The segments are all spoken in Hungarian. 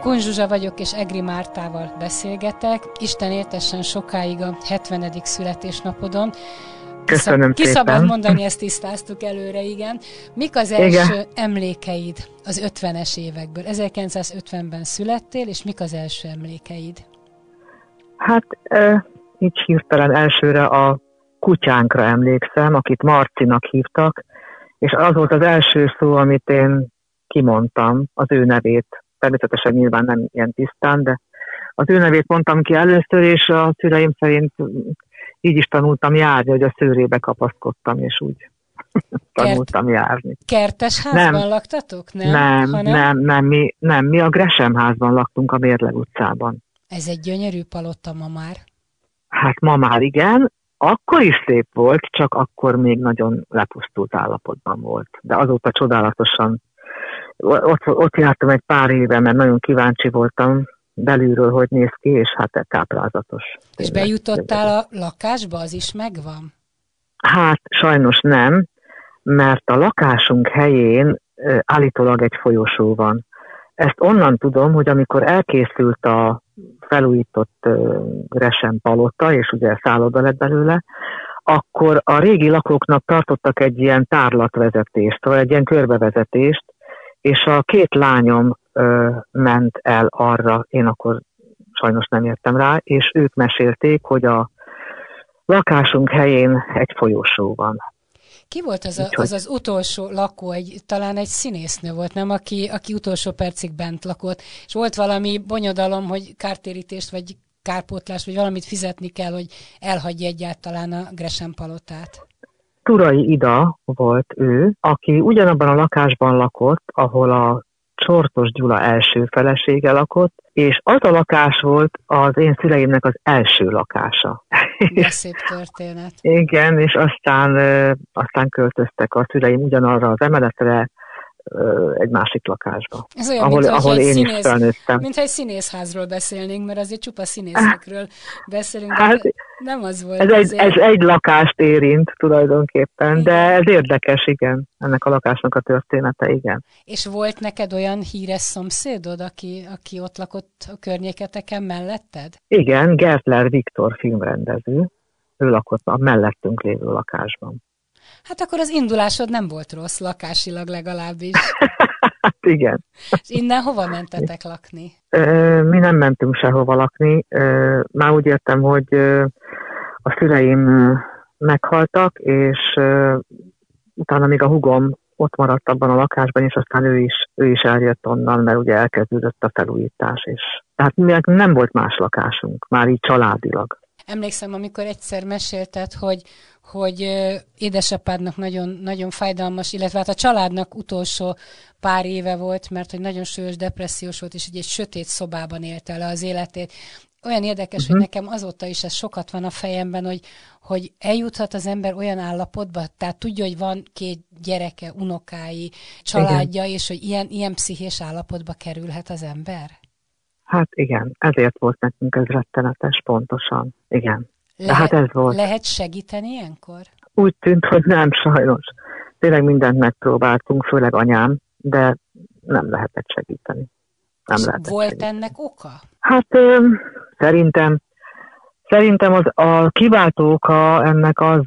Kun Zsuzsa vagyok, és Egri Mártával beszélgetek. Isten értessen sokáig a 70. születésnapodon. Köszönöm Ki szabad mondani, ezt tisztáztuk előre, igen. Mik az első igen. emlékeid az 50-es évekből? 1950-ben születtél, és mik az első emlékeid? Hát e, így hirtelen elsőre a kutyánkra emlékszem, akit Marcinak hívtak, és az volt az első szó, amit én kimondtam, az ő nevét természetesen nyilván nem ilyen tisztán, de az ő nevét mondtam ki először, és a szüleim szerint így is tanultam járni, hogy a szőrébe kapaszkodtam, és úgy tanultam Kert, járni. Kertes házban nem, laktatok? Nem, nem, hanem... nem, nem, mi, nem, mi a Gresem házban laktunk a Mérleg utcában. Ez egy gyönyörű palota ma már. Hát ma már igen, akkor is szép volt, csak akkor még nagyon lepusztult állapotban volt. De azóta csodálatosan ott, ott jártam egy pár éve, mert nagyon kíváncsi voltam belülről, hogy néz ki, és hát táplázatos. És bejutottál a lakásba, az is megvan? Hát sajnos nem, mert a lakásunk helyén állítólag egy folyosó van. Ezt onnan tudom, hogy amikor elkészült a felújított Gresen palota, és ugye szálloda lett belőle, akkor a régi lakóknak tartottak egy ilyen tárlatvezetést, vagy egy ilyen körbevezetést, és a két lányom ö, ment el arra, én akkor sajnos nem értem rá, és ők mesélték, hogy a lakásunk helyén egy folyosó van. Ki volt az, a, az az utolsó lakó, egy, talán egy színésznő volt, nem? Aki, aki utolsó percig bent lakott, és volt valami bonyodalom, hogy kártérítést, vagy kárpótlás, vagy valamit fizetni kell, hogy elhagyja egyáltalán a Gresham palotát. Turai Ida volt ő, aki ugyanabban a lakásban lakott, ahol a Csortos Gyula első felesége lakott, és az a lakás volt az én szüleimnek az első lakása. De szép történet. Igen, és aztán, aztán költöztek a szüleim ugyanarra az emeletre, egy másik lakásba. Ez olyan, ahol, mint, ahol én színész, is felnőttem. Mintha egy színészházról beszélnénk, mert azért csupa színészekről beszélünk, hát, nem az volt. Ez egy, ez egy lakást érint tulajdonképpen, igen. de ez érdekes, igen, ennek a lakásnak a története, igen. És volt neked olyan híres szomszédod, aki, aki ott lakott a környéketeken melletted? Igen, Gertler Viktor filmrendező, ő lakott a mellettünk lévő lakásban. Hát akkor az indulásod nem volt rossz, lakásilag legalábbis. hát igen. És innen hova mentetek lakni? Mi nem mentünk sehova lakni. Már úgy értem, hogy a szüleim meghaltak, és utána még a hugom ott maradt abban a lakásban, és aztán ő is, ő is eljött onnan, mert ugye elkezdődött a felújítás, és tehát nem volt más lakásunk, már így családilag. Emlékszem, amikor egyszer mesélted, hogy, hogy édesapádnak nagyon, nagyon fájdalmas, illetve hát a családnak utolsó pár éve volt, mert hogy nagyon súlyos depressziós volt, és egy, egy sötét szobában élte le az életét. Olyan érdekes, uh-huh. hogy mhm. nekem azóta is ez sokat van a fejemben, hogy, hogy eljuthat az ember olyan állapotba, tehát tudja, hogy van két gyereke, unokái, családja, igen. és hogy ilyen, ilyen pszichés állapotba kerülhet az ember? Hát igen, ezért volt nekünk ez rettenetes, pontosan. Igen. Lehet, hát ez volt. Lehet segíteni ilyenkor? Úgy tűnt, hogy nem, sajnos. Tényleg mindent megpróbáltunk, főleg anyám, de nem lehetett segíteni. Nem lehetett volt segíteni. ennek oka? Hát ö, szerintem Szerintem az, a kiváltó oka ennek az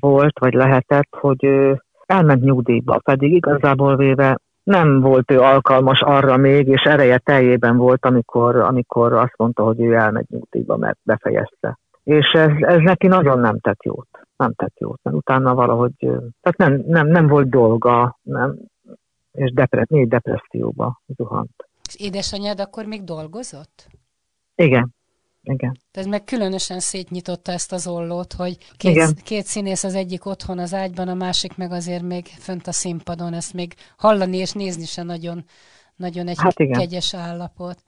volt, vagy lehetett, hogy ő elment nyugdíjba, pedig igazából véve nem volt ő alkalmas arra még, és ereje teljében volt, amikor, amikor azt mondta, hogy ő elmegy nyugdíjba, mert befejezte. És ez, ez neki nagyon nem tett jót. Nem tett jót, mert utána valahogy, tehát nem, nem, nem volt dolga, nem, és depre, még depresszióba zuhant. És édesanyád akkor még dolgozott? Igen, igen. Tehát meg különösen szétnyitotta ezt az ollót, hogy két, Igen. két színész az egyik otthon az ágyban, a másik meg azért még fönt a színpadon, ezt még hallani és nézni se nagyon, nagyon egy hát igen. kegyes állapot.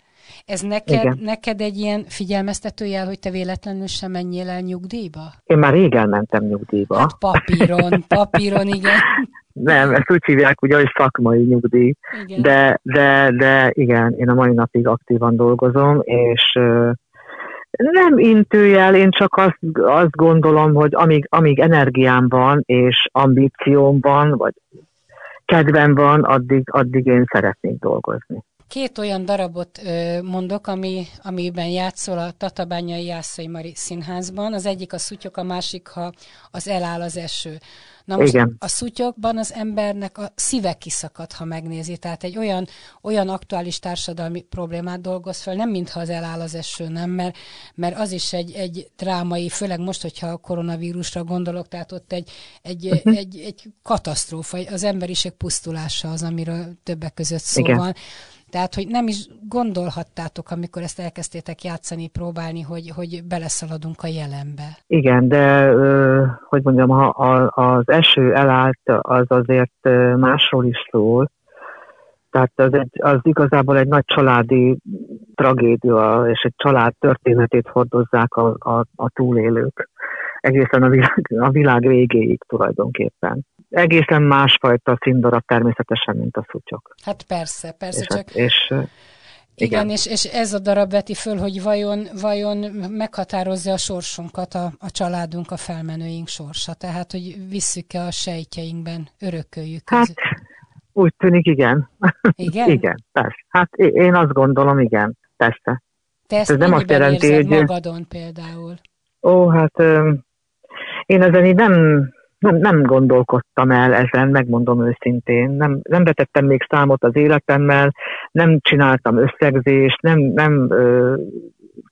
Ez neked, neked egy ilyen figyelmeztető jel, hogy te véletlenül sem menjél el nyugdíjba? Én már régen mentem nyugdíjba. Hát papíron, papíron, igen. Nem, ezt úgy hívják ugye, hogy szakmai nyugdíj. Igen. De, de, de igen, én a mai napig aktívan dolgozom, és nem intőjel, én csak azt, azt gondolom, hogy amíg, amíg energiám van, és ambícióm van, vagy kedvem van, addig, addig én szeretnék dolgozni. Két olyan darabot mondok, ami, amiben játszol a Tatabányai Jászai Mari Színházban. Az egyik a szutyok, a másik, ha az eláll az eső. Na most Igen. a szutyokban az embernek a szíve kiszakad, ha megnézi. Tehát egy olyan, olyan aktuális társadalmi problémát dolgoz fel, nem mintha az eláll az eső, nem, mert, mert az is egy, egy drámai, főleg most, hogyha a koronavírusra gondolok, tehát ott egy, egy, uh-huh. egy, egy katasztrófa, az emberiség pusztulása az, amiről többek között szó Igen. van. Tehát, hogy nem is gondolhattátok, amikor ezt elkezdtétek játszani, próbálni, hogy, hogy beleszaladunk a jelenbe. Igen, de hogy mondjam, ha az eső elállt, az azért másról is szól. Tehát az, egy, az igazából egy nagy családi tragédia, és egy család történetét hordozzák a, a, a túlélők egészen a világ, a világ végéig tulajdonképpen egészen másfajta színdarab természetesen, mint a szutyok. Hát persze, persze, és csak... Hát, és, igen, igen és, és ez a darab veti föl, hogy vajon, vajon meghatározza a sorsunkat, a, a családunk, a felmenőink sorsa. Tehát, hogy visszük-e a sejtjeinkben, örököljük. Hát, úgy tűnik, igen. Igen? igen, persze. Hát én azt gondolom, igen, persze. Te ezt Ez nem azt jelenti, hogy... magadon például? Ó, hát én ezen így nem nem, nem gondolkodtam el ezen, megmondom őszintén. Nem, nem vetettem még számot az életemmel, nem csináltam összegzést, nem, nem ö,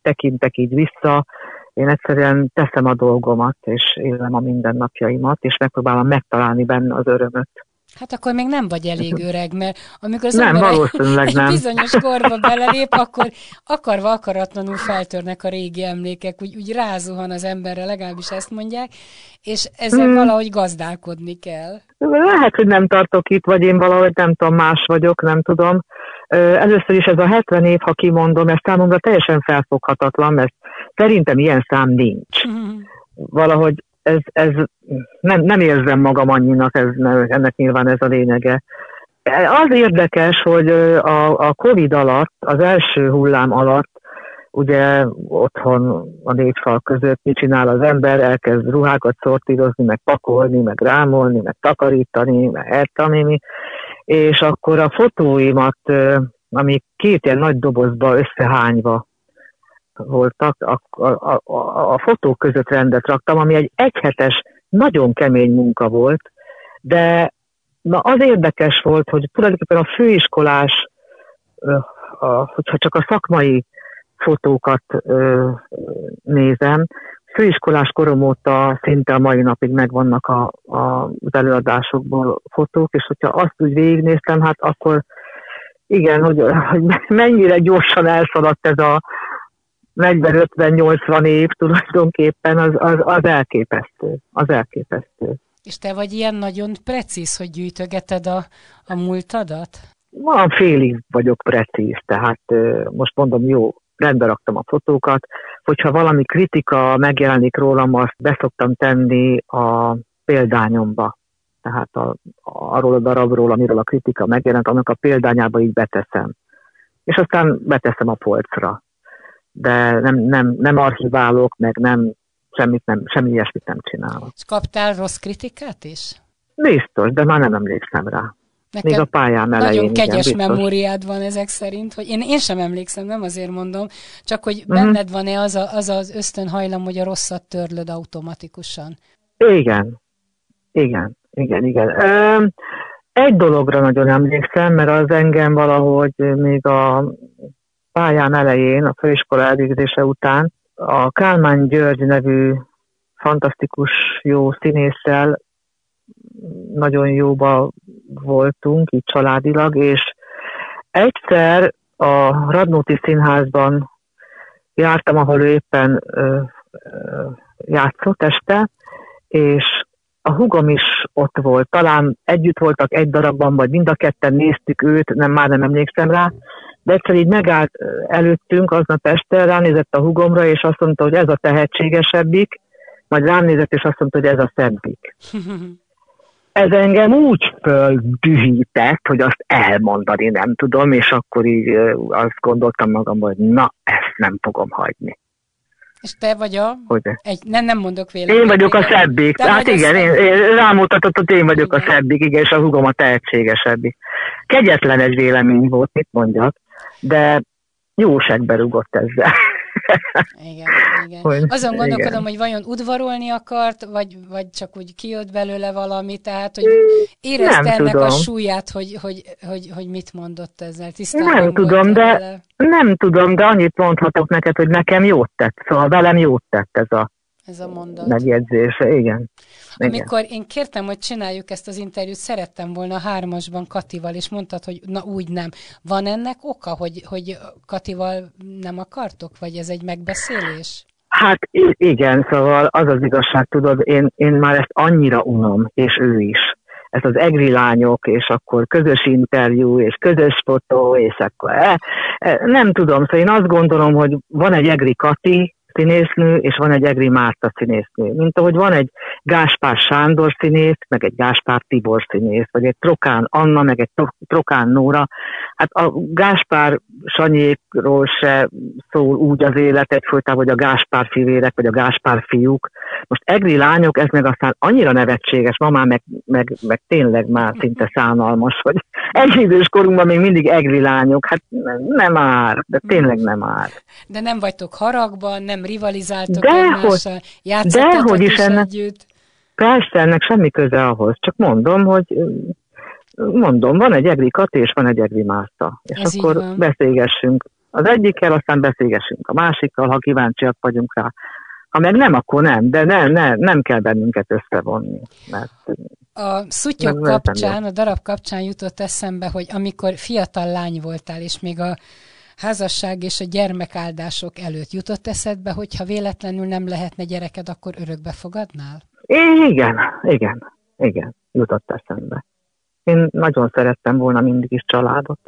tekintek így vissza. Én egyszerűen teszem a dolgomat, és élem a mindennapjaimat, és megpróbálom megtalálni benne az örömöt. Hát akkor még nem vagy elég öreg, mert amikor az nem, ember valószínűleg egy nem. bizonyos korba belelép, akkor akarva akaratlanul feltörnek a régi emlékek, úgy, úgy rázuhan az emberre, legalábbis ezt mondják, és ezzel hmm. valahogy gazdálkodni kell. Lehet, hogy nem tartok itt, vagy én valahogy nem tudom, más vagyok, nem tudom. Először is ez a 70 év, ha kimondom, ez számomra teljesen felfoghatatlan, mert szerintem ilyen szám nincs. Hmm. Valahogy ez, ez nem, nem érzem magam annyinak, ez, ennek nyilván ez a lényege. Az érdekes, hogy a, a Covid alatt, az első hullám alatt, ugye otthon a négy fal között mit csinál az ember, elkezd ruhákat szortírozni, meg pakolni, meg rámolni, meg takarítani, meg eltanítani, és akkor a fotóimat, ami két ilyen nagy dobozba összehányva voltak, a, a, a, a fotók között rendet raktam, ami egy egyhetes, nagyon kemény munka volt, de na az érdekes volt, hogy tulajdonképpen a főiskolás, a, hogyha csak a szakmai fotókat ö, nézem, főiskolás korom óta szinte a mai napig megvannak a, a, az előadásokból fotók, és hogyha azt úgy végignéztem, hát akkor igen, hogy, hogy mennyire gyorsan elszaladt ez a, 40-50-80 év tulajdonképpen az, az, az elképesztő. Az elképesztő. És te vagy ilyen nagyon precíz, hogy gyűjtögeted a, a múltadat? Van félig vagyok precíz, tehát most mondom, jó, rendbe raktam a fotókat, hogyha valami kritika megjelenik rólam, azt beszoktam tenni a példányomba. Tehát a, arról a darabról, amiről a kritika megjelent, annak a példányába így beteszem. És aztán beteszem a polcra de nem, nem, nem archiválok, meg nem, semmit nem, semmi ilyesmit nem csinálok. És kaptál rossz kritikát is? Biztos, de már nem emlékszem rá. Neked Még a pályám elején. Nagyon kegyes igen, memóriád van ezek szerint, hogy én, én sem emlékszem, nem azért mondom, csak hogy uh-huh. benned van-e az, a, az az ösztönhajlam, hogy a rosszat törlöd automatikusan? Igen, igen, igen, igen. Egy dologra nagyon emlékszem, mert az engem valahogy még a pályám elején, a főiskola elvégzése után a Kálmán György nevű fantasztikus jó színésszel nagyon jóba voltunk, így családilag, és egyszer a Radnóti Színházban jártam, ahol ő éppen ö, ö, játszott este, és a hugom is ott volt. Talán együtt voltak egy darabban, vagy mind a ketten néztük őt, nem, már nem emlékszem rá, de egyszer így megállt előttünk aznap este, ránézett a hugomra, és azt mondta, hogy ez a tehetségesebbik, majd rám nézett, és azt mondta, hogy ez a szebbik. ez engem úgy földühített, hogy azt elmondani nem tudom, és akkor így azt gondoltam magamban, hogy na, ezt nem fogom hagyni. És te vagy a... Hogy? Egy, nem, nem mondok véleményt. Én vagyok a szebbik. Te hát igen, én, én rámutatott, hogy én vagyok igen. a szebbik, igen, és a hugom a tehetségesebbik. Kegyetlen egy vélemény volt, mit mondjak, de jóságbe rugott ezzel. Igen, igen. Hogy, Azon gondolkodom, igen. hogy vajon udvarolni akart, vagy, vagy csak úgy kijött belőle valami, tehát hogy érezte nem ennek tudom. a súlyát, hogy, hogy, hogy, hogy mit mondott ezzel. Tisztában nem tudom, de vele. nem tudom, de annyit mondhatok neked, hogy nekem jót tett, szóval velem jót tett ez a, ez a mondat. megjegyzése, igen. Amikor én kértem, hogy csináljuk ezt az interjút, szerettem volna hármasban Katival, és mondtad, hogy na úgy nem. Van ennek oka, hogy, hogy Katival nem akartok, vagy ez egy megbeszélés? Hát igen, szóval az az igazság, tudod, én, én már ezt annyira unom, és ő is. Ez az egri lányok, és akkor közös interjú, és közös fotó, és akkor eh, eh, nem tudom, szóval én azt gondolom, hogy van egy egri Kati, színésznő, és van egy Egri Márta színésznő. Mint ahogy van egy Gáspár Sándor színész, meg egy Gáspár Tibor színész, vagy egy Trokán Anna, meg egy Trokán Nóra. Hát a Gáspár Sanyékról se szól úgy az élet egyfolytában, hogy a Gáspár fivérek, vagy a Gáspár fiúk. Most Egri lányok, ez meg aztán annyira nevetséges, ma már meg, meg, meg tényleg már szinte szánalmas, hogy egy idős korunkban még mindig Egri lányok. Hát nem ár, de tényleg nem ár. De nem vagytok haragban, nem rivalizáltok de egymással, játszottatok is, is ennek, együtt. Persze, ennek semmi köze ahhoz, csak mondom, hogy mondom, van egy Egri Kati, és van egy Egri Márta. És Ez akkor beszélgessünk az egyikkel, aztán beszélgessünk a másikkal, ha kíváncsiak vagyunk rá. Ha meg nem, akkor nem, de ne, ne, nem kell bennünket összevonni. Mert a szutyok kapcsán, a darab kapcsán jutott eszembe, hogy amikor fiatal lány voltál, és még a házasság és a gyermekáldások előtt jutott eszedbe, hogyha véletlenül nem lehetne gyereked, akkor örökbe fogadnál? Igen, igen, igen, jutott eszembe. Én nagyon szerettem volna mindig is családot.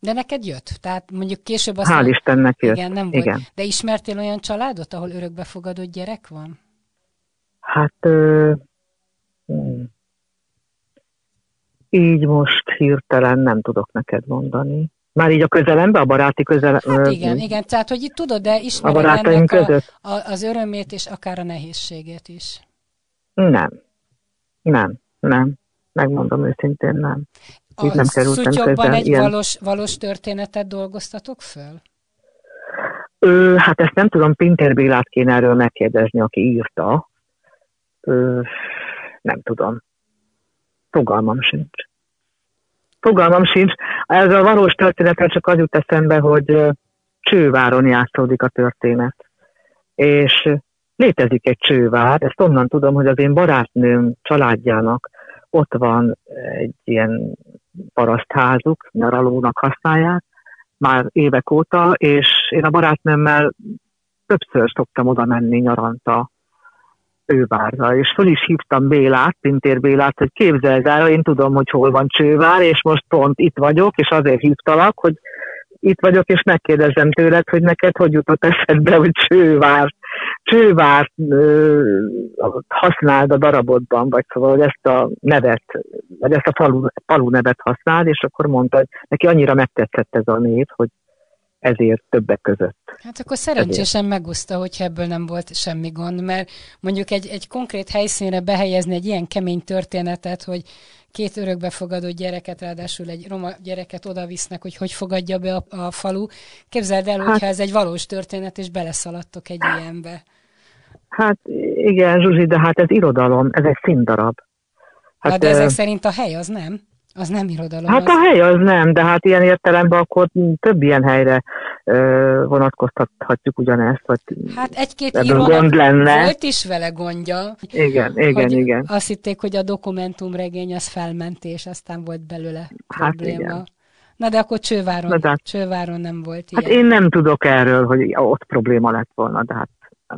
De neked jött? Tehát mondjuk később azt Hál' mondom, Istennek jött. Igen, nem igen. volt. De ismertél olyan családot, ahol örökbefogadott gyerek van? Hát. Így most hirtelen nem tudok neked mondani. Már így a közelembe, a baráti közelembe? Hát igen, igen, tehát hogy itt tudod, de ismered a barátaink között? A, a, az örömét és akár a nehézségét is. Nem, nem, nem. Megmondom őszintén, nem. Itt a nem kerültem közel. egy ilyen... valós, valós történetet dolgoztatok föl? Ö, hát ezt nem tudom, Pinter Bélát kéne erről megkérdezni, aki írta. Ö, nem tudom. Fogalmam sincs. Fogalmam sincs. Ez a valós történetre csak az jut eszembe, hogy Csőváron játszódik a történet. És létezik egy csővár, ezt onnan tudom, hogy az én barátnőm családjának ott van egy ilyen parasztházuk, nyaralónak használják, már évek óta, és én a barátnőmmel többször szoktam oda menni nyaranta Csővárra, és föl is hívtam Bélát, Pintér Bélát, hogy képzeld el, én tudom, hogy hol van Csővár, és most pont itt vagyok, és azért hívtalak, hogy itt vagyok, és megkérdezem tőled, hogy neked hogy jutott eszedbe, hogy Csővár, Csővár ö, használd a darabodban, vagy szóval, hogy ezt a nevet, vagy ezt a falu, falu nevet használd, és akkor mondta, hogy neki annyira megtetszett ez a név, hogy ezért többek között. Hát akkor szerencsésen megúszta, hogy ebből nem volt semmi gond, mert mondjuk egy, egy konkrét helyszínre behelyezni egy ilyen kemény történetet, hogy két örökbefogadó gyereket, ráadásul egy roma gyereket oda visznek, hogy hogy fogadja be a, a falu. Képzeld el, hát, hogyha ez egy valós történet, és beleszaladtok egy ilyenbe. Hát igen, Zsuzsi, de hát ez irodalom, ez egy színdarab. Hát, de ezek szerint a hely az nem? Az nem irodalom. Hát az... a hely az nem, de hát ilyen értelemben akkor több ilyen helyre ö, vonatkoztathatjuk ugyanezt, vagy Hát egy-két gond lenne. volt is vele gondja. Igen, igen, igen. Azt hitték, hogy a dokumentumregény az felmentés, aztán volt belőle hát probléma. Igen. Na de akkor Csőváron, Na de, Csőváron nem volt hát ilyen. Hát én nem tudok erről, hogy ott probléma lett volna, de hát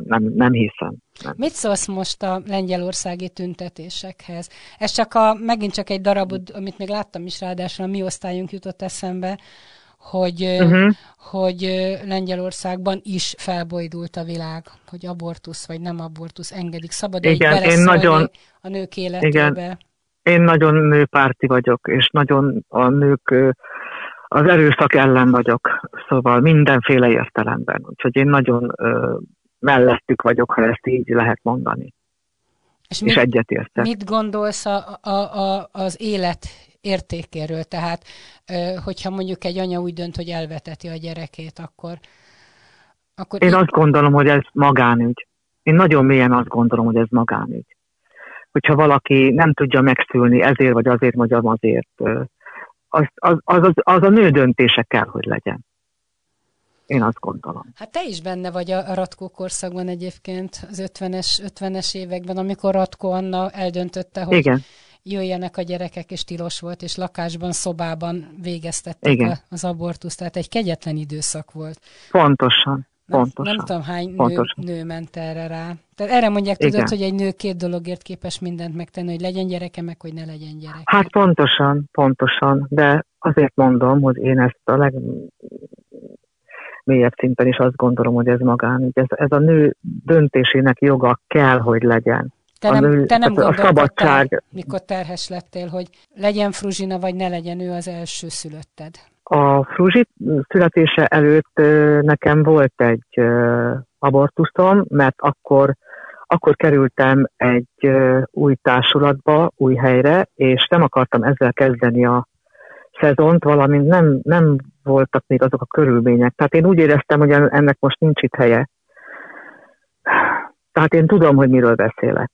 nem, nem hiszem. Nem. Mit szólsz most a lengyelországi tüntetésekhez? Ez csak a, megint csak egy darabod, amit még láttam is ráadásul a mi osztályunk jutott eszembe, hogy, uh-huh. hogy Lengyelországban is felbojdult a világ, hogy abortusz vagy nem abortusz engedik. Szabad Igen, én nagyon, a nők életébe. Igen. Én nagyon nőpárti vagyok, és nagyon a nők az erőszak ellen vagyok, szóval mindenféle értelemben. Úgyhogy én nagyon mellettük vagyok, ha ezt így lehet mondani. És, és egyetértek. Mit gondolsz a, a, a, az élet értékéről? Tehát, hogyha mondjuk egy anya úgy dönt, hogy elveteti a gyerekét, akkor... akkor Én így... azt gondolom, hogy ez magánügy. Én nagyon mélyen azt gondolom, hogy ez magánügy. Hogyha valaki nem tudja megszülni ezért vagy azért, vagy azért, az, az, az, az a nő döntése kell, hogy legyen. Én azt gondolom. Hát te is benne vagy a Ratkó korszakban egyébként, az 50-es, 50-es években, amikor Ratko Anna eldöntötte, hogy Igen. jöjjenek a gyerekek, és tilos volt, és lakásban, szobában végeztettek Igen. az abortuszt, tehát egy kegyetlen időszak volt. Pontosan. Pontosan. Nem, nem tudom, hány nő, nő ment erre rá. Tehát erre mondják, tudod, Igen. hogy egy nő két dologért képes mindent megtenni, hogy legyen gyereke, meg hogy ne legyen gyereke. Hát pontosan, pontosan, de azért mondom, hogy én ezt a leg mélyebb szinten is azt gondolom, hogy ez magán. Ez, ez a nő döntésének joga kell, hogy legyen. Te nem, nő, te nem a szabadság. mikor terhes lettél, hogy legyen Fruzsina, vagy ne legyen ő az első szülötted? A Fruzsi születése előtt nekem volt egy abortuszom, mert akkor, akkor kerültem egy új társulatba, új helyre, és nem akartam ezzel kezdeni a szezont, valamint nem, nem voltak még azok a körülmények. Tehát én úgy éreztem, hogy ennek most nincs itt helye. Tehát én tudom, hogy miről beszélek.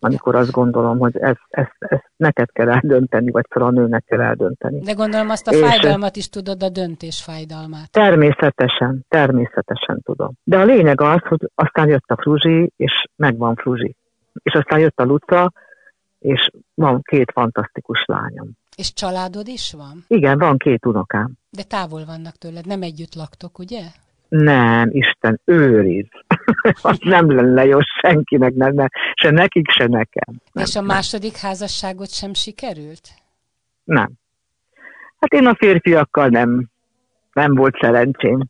Amikor azt gondolom, hogy ezt, ezt, ezt neked kell eldönteni, vagy fel a nőnek kell eldönteni. De gondolom azt a És fájdalmat is tudod, a döntés fájdalmát. Természetesen, természetesen tudom. De a lényeg az, hogy aztán jött a Fruzsi, és megvan Fruzsi. És aztán jött a Luca, és van két fantasztikus lányom. És családod is van? Igen, van két unokám. De távol vannak tőled, nem együtt laktok, ugye? Nem, Isten őriz. az nem lenne jó senkinek, nem, nem, se nekik, se nekem. Nem, És a második nem. házasságot sem sikerült? Nem. Hát én a férfiakkal nem, nem volt szerencsém,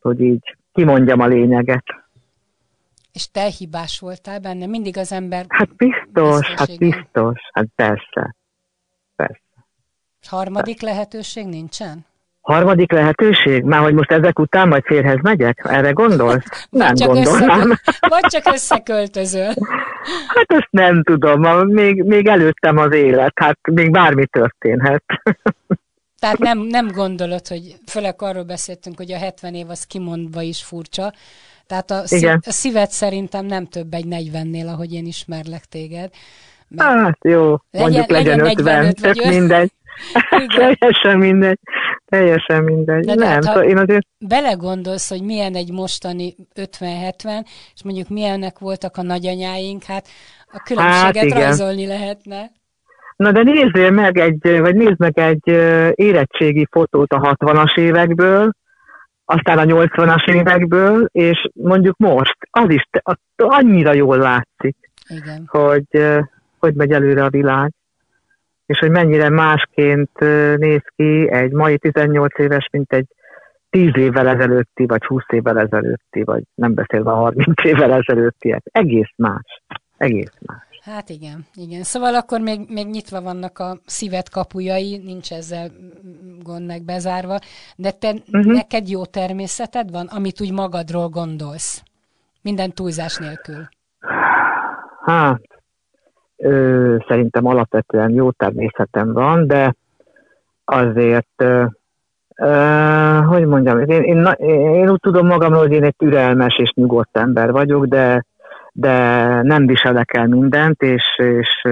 hogy így kimondjam a lényeget. És te hibás voltál benne? Mindig az ember... Hát biztos, hát biztos, hát persze. Harmadik lehetőség nincsen? Harmadik lehetőség? Már hogy most ezek után majd férhez megyek? Erre gondolsz? nem gondolnám. vagy csak összeköltözöl. Hát ezt nem tudom, még, még előttem az élet, hát még bármi történhet. Tehát nem, nem gondolod, hogy főleg arról beszéltünk, hogy a 70 év az kimondva is furcsa, tehát a, szív, a szíved szerintem nem több egy 40-nél, ahogy én ismerlek téged. Hát jó, mondjuk legyen, legyen 50, tök mindegy. teljesen mindegy. Teljesen mindegy. De, nem, hát, szóval én azért... belegondolsz, hogy milyen egy mostani 50-70, és mondjuk milyennek voltak a nagyanyáink, hát a különbséget hát rajzolni lehetne. Na de nézzél meg egy, vagy nézd meg egy érettségi fotót a 60-as évekből, aztán a 80-as évekből, és mondjuk most, az is annyira jól látszik, Igen. hogy hogy megy előre a világ, és hogy mennyire másként néz ki egy mai 18 éves, mint egy 10 évvel ezelőtti, vagy 20 évvel ezelőtti, vagy nem beszélve 30 évvel ezelőttiek. Egész más. Egész más. Hát igen, igen. Szóval akkor még, még nyitva vannak a szívet kapujai, nincs ezzel gond meg bezárva, de te, uh-huh. neked jó természeted van, amit úgy magadról gondolsz? Minden túlzás nélkül. Hát, ö, szerintem alapvetően jó természetem van, de azért, ö, hogy mondjam, én, én, én úgy tudom magamról, hogy én egy türelmes és nyugodt ember vagyok, de, de nem viselek el mindent, és, és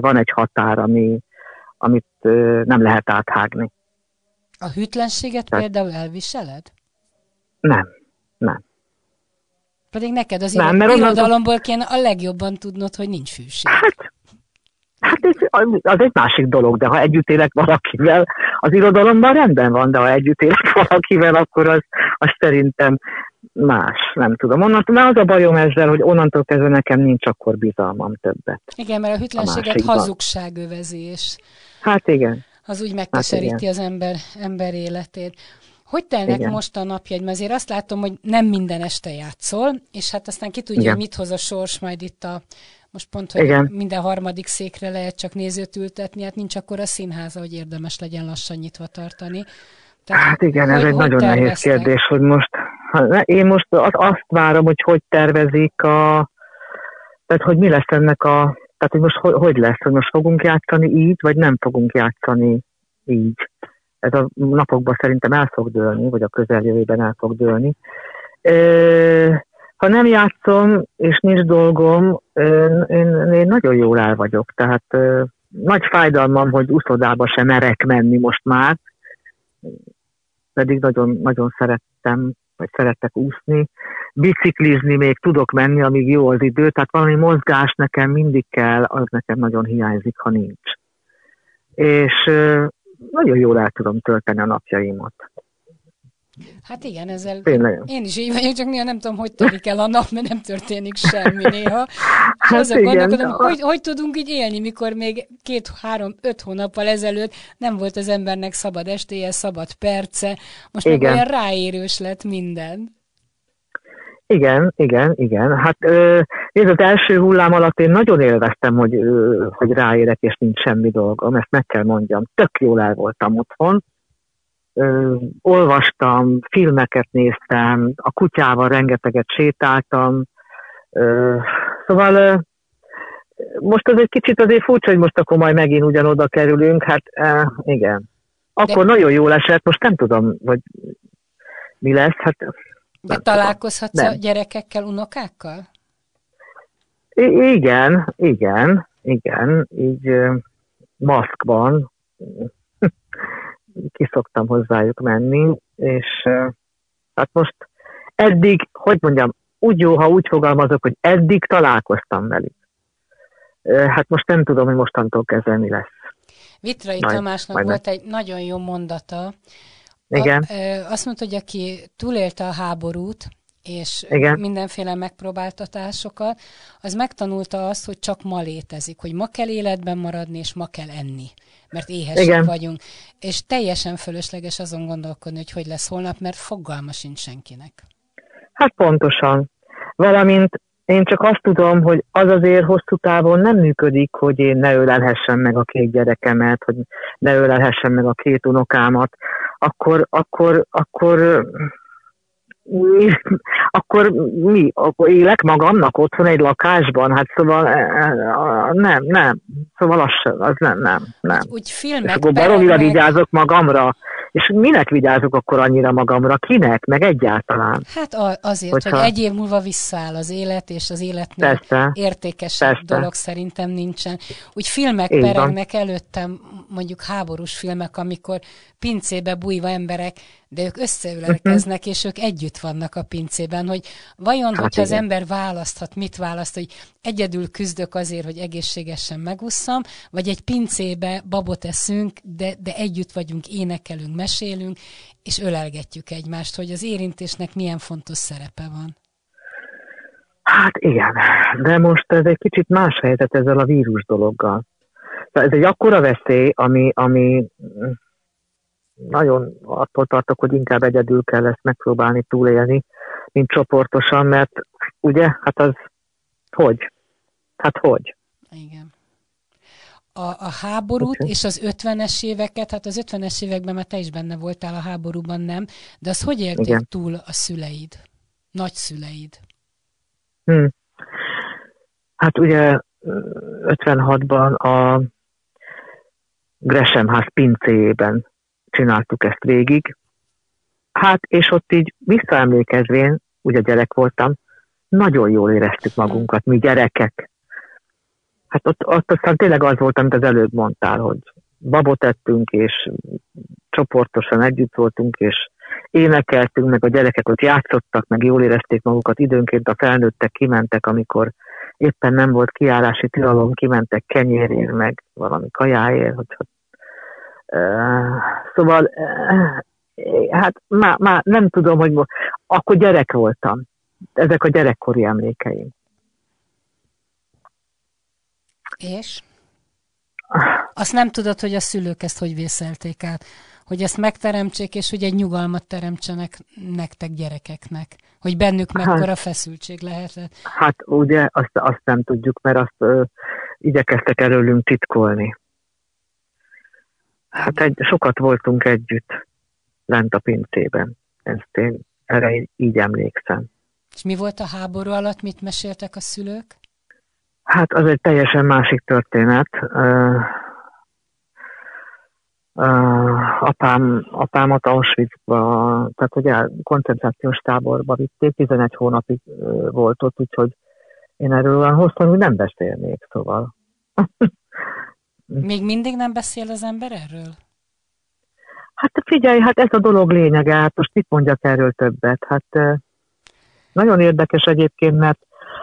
van egy határ, ami, amit nem lehet áthágni. A hűtlenséget Tehát, például elviseled? Nem, nem. Pedig neked az nem, irodalomból kéne a legjobban tudnod, hogy nincs fűség. Hát, hát ez, az egy másik dolog, de ha együtt élek valakivel, az irodalomban rendben van, de ha együtt élek valakivel, akkor az, az szerintem más, nem tudom. Onnantól, mert az a bajom ezzel, hogy onnantól kezdve nekem nincs akkor bizalmam többet. Igen, mert a hütlenséget a hazugság övezi, és Hát igen. az úgy megkeseríti hát az ember, ember életét. Hogy telnek Igen. most a napjaid? Mert azért azt látom, hogy nem minden este játszol, és hát aztán ki tudja, Igen. hogy mit hoz a sors majd itt a most pont, hogy Igen. minden harmadik székre lehet csak nézőt ültetni, hát nincs akkor a színháza, hogy érdemes legyen lassan nyitva tartani. Tehát, hát igen, hogy, ez egy nagyon terveztek? nehéz kérdés, hogy most, én most azt várom, hogy hogy tervezik a, tehát hogy mi lesz ennek a, tehát hogy most hogy, hogy lesz, hogy most fogunk játszani így, vagy nem fogunk játszani így. Ez a napokban szerintem el fog dőlni, vagy a közeljövőben el fog dőlni. Ha nem játszom, és nincs dolgom, én, én nagyon jól el vagyok. Tehát nagy fájdalmam, hogy uszodába sem merek menni most már, pedig nagyon, nagyon szerettem, vagy szeretek úszni. Biciklizni még tudok menni, amíg jó az idő, tehát valami mozgás nekem mindig kell, az nekem nagyon hiányzik, ha nincs. És nagyon jól el tudom tölteni a napjaimat. Hát igen, ezzel Tényleg. én is így vagyok, csak néha nem tudom, hogy telik el a nap, mert nem történik semmi néha. Hát azon igen, gondolkodom, a... hogy, hogy tudunk így élni, mikor még két, három, öt hónappal ezelőtt nem volt az embernek szabad estéje, szabad perce, most igen. meg olyan ráérős lett minden. Igen, igen, igen. Hát nézd, az első hullám alatt én nagyon élveztem, hogy, hogy ráérek, és nincs semmi dolgom, ezt meg kell mondjam. Tök jól el voltam otthon, ö, olvastam, filmeket néztem, a kutyával rengeteget sétáltam, ö, szóval ö, most az egy kicsit azért furcsa, hogy most akkor majd megint ugyanoda kerülünk, hát e, igen. Akkor De... nagyon jól esett, most nem tudom, hogy mi lesz. Hát, De találkozhatsz tudom. a gyerekekkel, unokákkal? I- igen, igen, igen, így maszkban kiszoktam hozzájuk menni, és hát most eddig, hogy mondjam, úgy jó, ha úgy fogalmazok, hogy eddig találkoztam velük. Hát most nem tudom, hogy mostantól kezdve mi lesz. Vitrai majd, Tamásnak majd volt egy nagyon jó mondata. Igen. A, azt mondta, hogy aki túlélte a háborút, és Igen. mindenféle megpróbáltatásokat, az megtanulta azt, hogy csak ma létezik, hogy ma kell életben maradni, és ma kell enni, mert éhesek Igen. vagyunk. És teljesen fölösleges azon gondolkodni, hogy hogy lesz holnap, mert fogalma sincs senkinek. Hát pontosan. Valamint én csak azt tudom, hogy az azért hosszú távon nem működik, hogy én ne ölelhessem meg a két gyerekemet, hogy ne ölelhessem meg a két unokámat, akkor, akkor, akkor akkor mi? Akkor élek magamnak otthon egy lakásban? Hát szóval e, e, nem, nem. Szóval az, sem, az nem, nem, nem. Úgy filmek És akkor baromira meg... vigyázok magamra. És minek vigyázok akkor annyira magamra? Kinek? Meg egyáltalán? Hát azért, Hogyha... hogy egy év múlva visszaáll az élet, és az életnél Persze. értékesebb Persze. dolog szerintem nincsen. Úgy filmek Én peregnek előttem, mondjuk háborús filmek, amikor pincébe bújva emberek, de ők összeülelkeznek, uh-huh. és ők együtt vannak a pincében, hogy vajon, hát hogyha igen. az ember választhat, mit választ, hogy egyedül küzdök azért, hogy egészségesen megusszam, vagy egy pincébe babot eszünk, de, de együtt vagyunk, énekelünk, mesélünk, és ölelgetjük egymást, hogy az érintésnek milyen fontos szerepe van. Hát igen, de most ez egy kicsit más helyzet ezzel a vírus dologgal. Ez egy akkora veszély, ami, ami nagyon attól tartok, hogy inkább egyedül kell ezt megpróbálni túlélni, mint csoportosan, mert ugye, hát az hogy? Hát hogy? Igen. A, a háborút okay. és az 50-es éveket, hát az 50-es években már te is benne voltál a háborúban, nem? De az hogy élték Igen. túl a szüleid? Nagyszüleid? Hmm. Hát ugye 56-ban a Gresemház pincéjében csináltuk ezt végig. Hát, és ott így visszaemlékezvén, ugye gyerek voltam, nagyon jól éreztük magunkat, mi gyerekek. Hát ott, ott aztán tényleg az volt, amit az előbb mondtál, hogy babot ettünk, és csoportosan együtt voltunk, és énekeltünk, meg a gyerekek ott játszottak, meg jól érezték magukat, időnként a felnőttek kimentek, amikor éppen nem volt kiárási tilalom, kimentek kenyérért, meg valami kajáért, hogy Szóval, hát már, már nem tudom, hogy akkor gyerek voltam. Ezek a gyerekkori emlékeim. És? Azt nem tudod, hogy a szülők ezt hogy vészelték át, hogy ezt megteremtsék, és hogy egy nyugalmat teremtsenek nektek gyerekeknek, hogy bennük hát- mekkora hát, feszültség lehetett. Hát ugye azt, azt nem tudjuk, mert azt ö, igyekeztek előlünk titkolni. Hát egy, sokat voltunk együtt lent a pincében. Ezt én erre így emlékszem. És mi volt a háború alatt, mit meséltek a szülők? Hát az egy teljesen másik történet. Uh, uh, apám, apámat Auschwitzba, tehát ugye koncentrációs táborba vitték, 11 hónapig uh, volt ott, úgyhogy én erről olyan hosszan úgy nem beszélnék, szóval. Még mindig nem beszél az ember erről? Hát figyelj, hát ez a dolog lényege, hát most mit mondjak erről többet? Hát nagyon érdekes egyébként, mert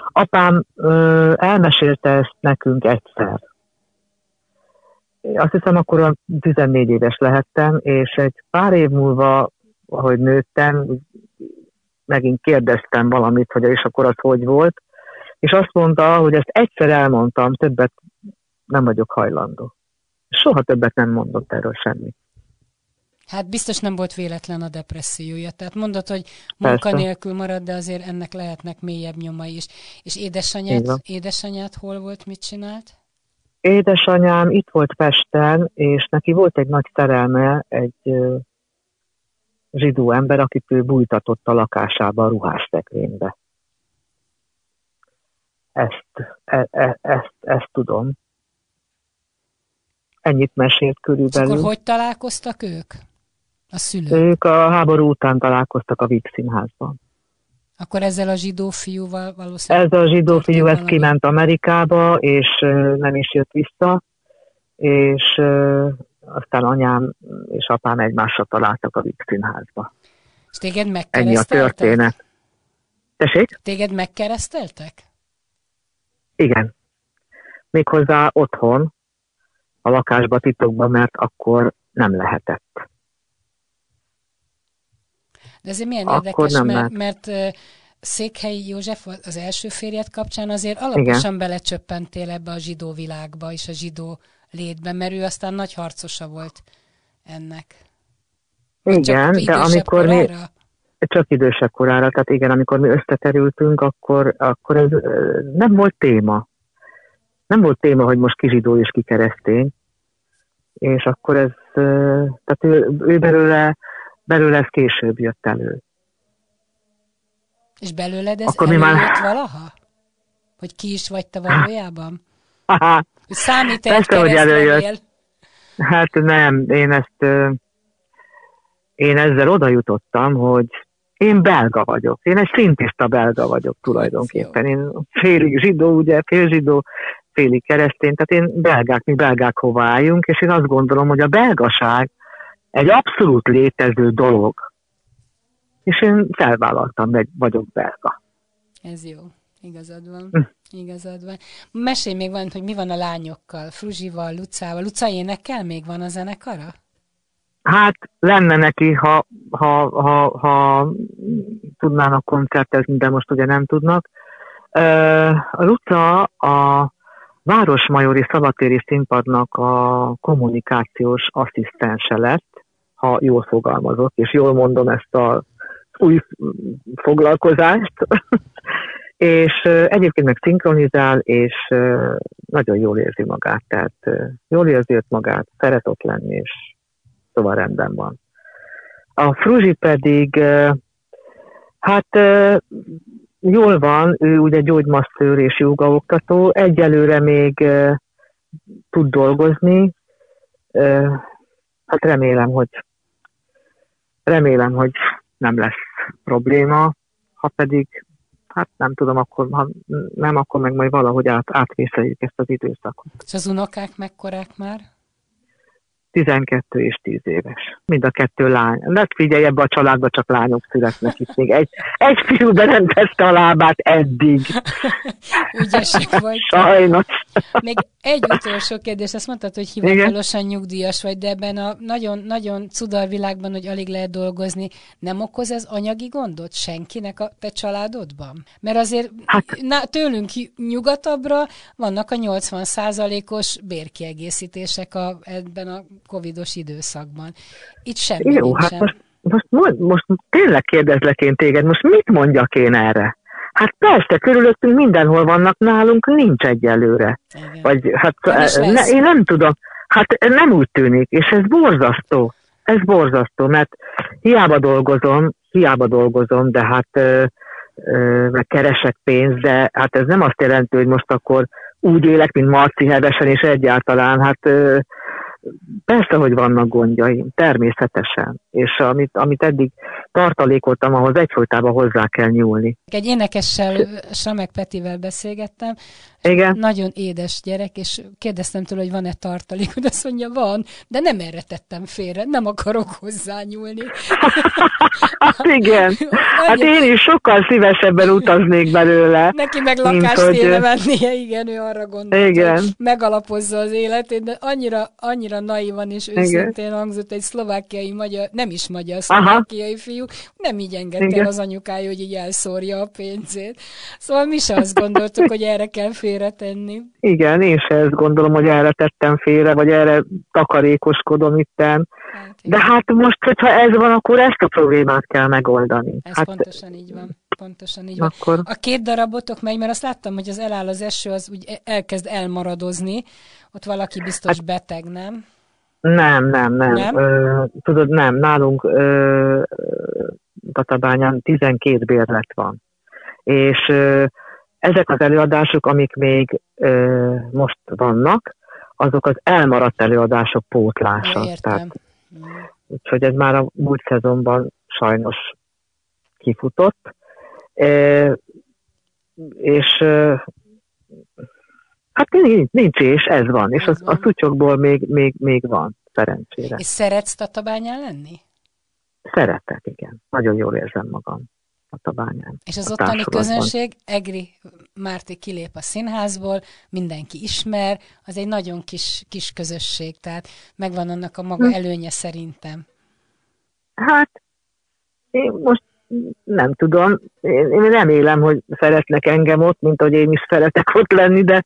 apám elmesélte ezt nekünk egyszer. Azt hiszem, akkor a 14 éves lehettem, és egy pár év múlva, ahogy nőttem, megint kérdeztem valamit, hogy és akkor az hogy volt, és azt mondta, hogy ezt egyszer elmondtam, többet nem vagyok hajlandó. Soha többet nem mondott erről semmit. Hát biztos nem volt véletlen a depressziója. Tehát mondod, hogy munkanélkül marad, de azért ennek lehetnek mélyebb nyomai is. És édesanyát, édesanyát hol volt, mit csinált? Édesanyám itt volt Pesten, és neki volt egy nagy szerelme, egy zsidó ember, akit ő bújtatott a lakásába, a ruhászekrénybe. Ezt, e, e, ezt, ezt tudom. Ennyit mesélt körülbelül. És akkor hogy találkoztak ők? A szülők? Ők a háború után találkoztak a Víg színházban. Akkor ezzel a zsidó fiúval valószínűleg... Ez a zsidó fiú, ez kiment Amerikába, és nem is jött vissza, és aztán anyám és apám egymásra találtak a Víg színházba. És téged megkereszteltek? Ennyi a történet. Tessék? Téged megkereszteltek? Igen. Méghozzá otthon, a lakásba titokban, mert akkor nem lehetett. De ez milyen Akkor érdekes, mert, mert Székhelyi József az első férjed kapcsán azért alaposan Igen. belecsöppentél ebbe a zsidó világba és a zsidó létbe, mert ő aztán nagy harcosa volt ennek. Igen, de amikor korára? mi... Csak idősebb korára, tehát igen, amikor mi összeterültünk, akkor, akkor ez nem volt téma. Nem volt téma, hogy most ki zsidó és ki keresztény. És akkor ez, tehát ő, ő belőle belőle ez később jött elő. És belőled ez Akkor előjött már... valaha? Hogy ki is vagy te valójában? Számít egy Persze, hogy előjött. Hát nem, én ezt én ezzel oda jutottam, hogy én belga vagyok. Én egy szintiszta belga vagyok tulajdonképpen. Én félig zsidó, ugye, fél zsidó, félig keresztény, tehát én belgák, mi belgák hova álljunk, és én azt gondolom, hogy a belgaság egy abszolút létező dolog. És én felvállaltam, meg vagyok belga. Ez jó. Igazad van. Hm. Igazad van. Mesélj még van, hogy mi van a lányokkal, Fruzsival, Lucával. Luca énekel még van a zenekara? Hát lenne neki, ha, ha, ha, ha tudnának koncertezni, de most ugye nem tudnak. A Luca a Városmajori Szabatéri Színpadnak a kommunikációs asszisztense lett, ha jól fogalmazok, és jól mondom ezt a új foglalkozást, és egyébként meg szinkronizál, és nagyon jól érzi magát, tehát jól érzi őt magát, szeret ott lenni, és szóval rendben van. A Fruzsi pedig, hát jól van, ő ugye gyógymasztőr és jogaoktató, egyelőre még tud dolgozni, hát remélem, hogy Remélem, hogy nem lesz probléma, ha pedig, hát nem tudom, akkor, ha nem, akkor meg majd valahogy át, átvészeljük ezt az időszakot. És az unokák mekkorák már? 12 és 10 éves. Mind a kettő lány. De figyelj, ebbe a családba csak lányok születnek itt még. Egy, egy fiú berendezte a lábát eddig. Ügyesek vagy. Sajnos. Még egy utolsó kérdés, azt mondtad, hogy hivatalosan Igen? nyugdíjas vagy, de ebben a nagyon, nagyon cudar világban, hogy alig lehet dolgozni, nem okoz ez anyagi gondot senkinek a te családodban? Mert azért hát, na, tőlünk nyugatabbra vannak a 80 os bérkiegészítések a, ebben a covidos időszakban. Itt semmi Jó, nincsen. hát most, most, most tényleg kérdezlek én téged, most mit mondjak én erre? Hát persze, körülöttünk mindenhol vannak, nálunk nincs egyelőre. Igen. Vagy hát nem ne, én nem tudom. Hát nem úgy tűnik, és ez borzasztó. Ez borzasztó, mert hiába dolgozom, hiába dolgozom, de hát ö, ö, keresek pénzt, de hát ez nem azt jelenti, hogy most akkor úgy élek, mint Marci Hevesen, és egyáltalán, hát ö, Persze, hogy vannak gondjaim, természetesen. És amit, amit eddig tartalékoltam, ahhoz egyfolytában hozzá kell nyúlni. Egy énekessel, Samek Petivel beszélgettem, Igen. nagyon édes gyerek, és kérdeztem tőle, hogy van-e tartalék, de azt mondja, van, de nem erre tettem félre, nem akarok hozzányúlni. hát igen, hát én is sokkal szívesebben utaznék belőle. Neki meg lakást hogy... kéne vennie, igen, ő arra gondolt, igen. hogy megalapozza az életét, de annyira, annyira naivan és őszintén igen. hangzott egy szlovákiai magyar, nem is magyar, szlovákiai Aha. fiú, nem így engedte az anyukája, hogy így elszórja a pénzét. Szóval mi se azt gondoltuk, hogy erre kell félre félretenni. Igen, én se ezt gondolom, hogy erre tettem félre, vagy erre takarékoskodom itten. Hát, De hát most, hogyha ez van, akkor ezt a problémát kell megoldani. Ez hát, pontosan így van. Pontosan így van. Akkor... A két darabotok megy, mert azt láttam, hogy az eláll az eső, az úgy elkezd elmaradozni. Ott valaki biztos hát, beteg, nem? Nem, nem, nem. nem? Ö, tudod, nem. Nálunk ö, Tatabányán 12 bérlet van. És ö, ezek az előadások, amik még ö, most vannak, azok az elmaradt előadások pótlása. Értem. Tehát, úgyhogy ez már a múlt szezonban sajnos kifutott. E, és e, hát nincs, nincs és ez van. És az, van. a szutyokból még, még, még van, szerencsére. És szeretsz Tatabányán lenni? Szeretek, igen. Nagyon jól érzem magam. Tatabányán. És az ottani közönség, Egri Márti kilép a színházból, mindenki ismer, az egy nagyon kis, kis közösség, tehát megvan annak a maga hm. előnye szerintem. Hát, én most nem tudom, én, én remélem, hogy szeretnek engem ott, mint hogy én is szeretek ott lenni, de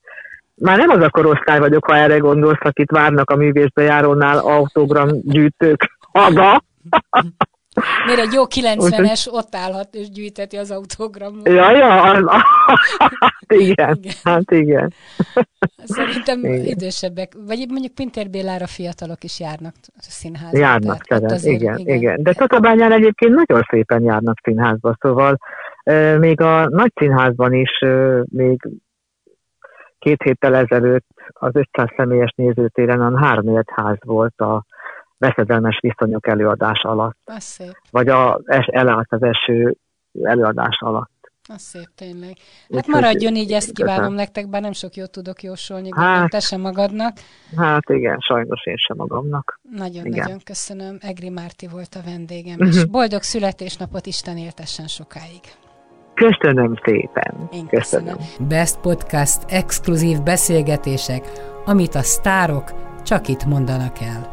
már nem az a korosztály vagyok, ha erre gondolsz, akit várnak a művészbejárónál autogramgyűjtők haza. Miért egy jó 90-es ott állhat és gyűjteti az autogramot. Ja, ja, hát igen, igen, hát igen. Szerintem igen. idősebbek, vagy mondjuk Pintér Bélára fiatalok is járnak a színházba. Járnak, tehát, azért, igen, igen, igen. De Tatabányán egyébként nagyon szépen járnak színházba, szóval euh, még a nagy színházban is euh, még két héttel ezelőtt az 500 személyes nézőtéren a három ház volt a veszedelmes viszonyok előadás alatt. Az szép. Vagy a, es, elállt az eső előadás alatt. Az szép tényleg. Hát maradjon így, ezt kívánom nektek, bár nem sok jót tudok jósolni, hát, te sem magadnak. Hát igen, sajnos én sem magamnak. Nagyon-nagyon köszönöm. Egri Márti volt a vendégem, és boldog születésnapot Isten éltessen sokáig. Köszönöm szépen. Én köszönöm. köszönöm. Best Podcast exkluzív beszélgetések, amit a sztárok csak itt mondanak el.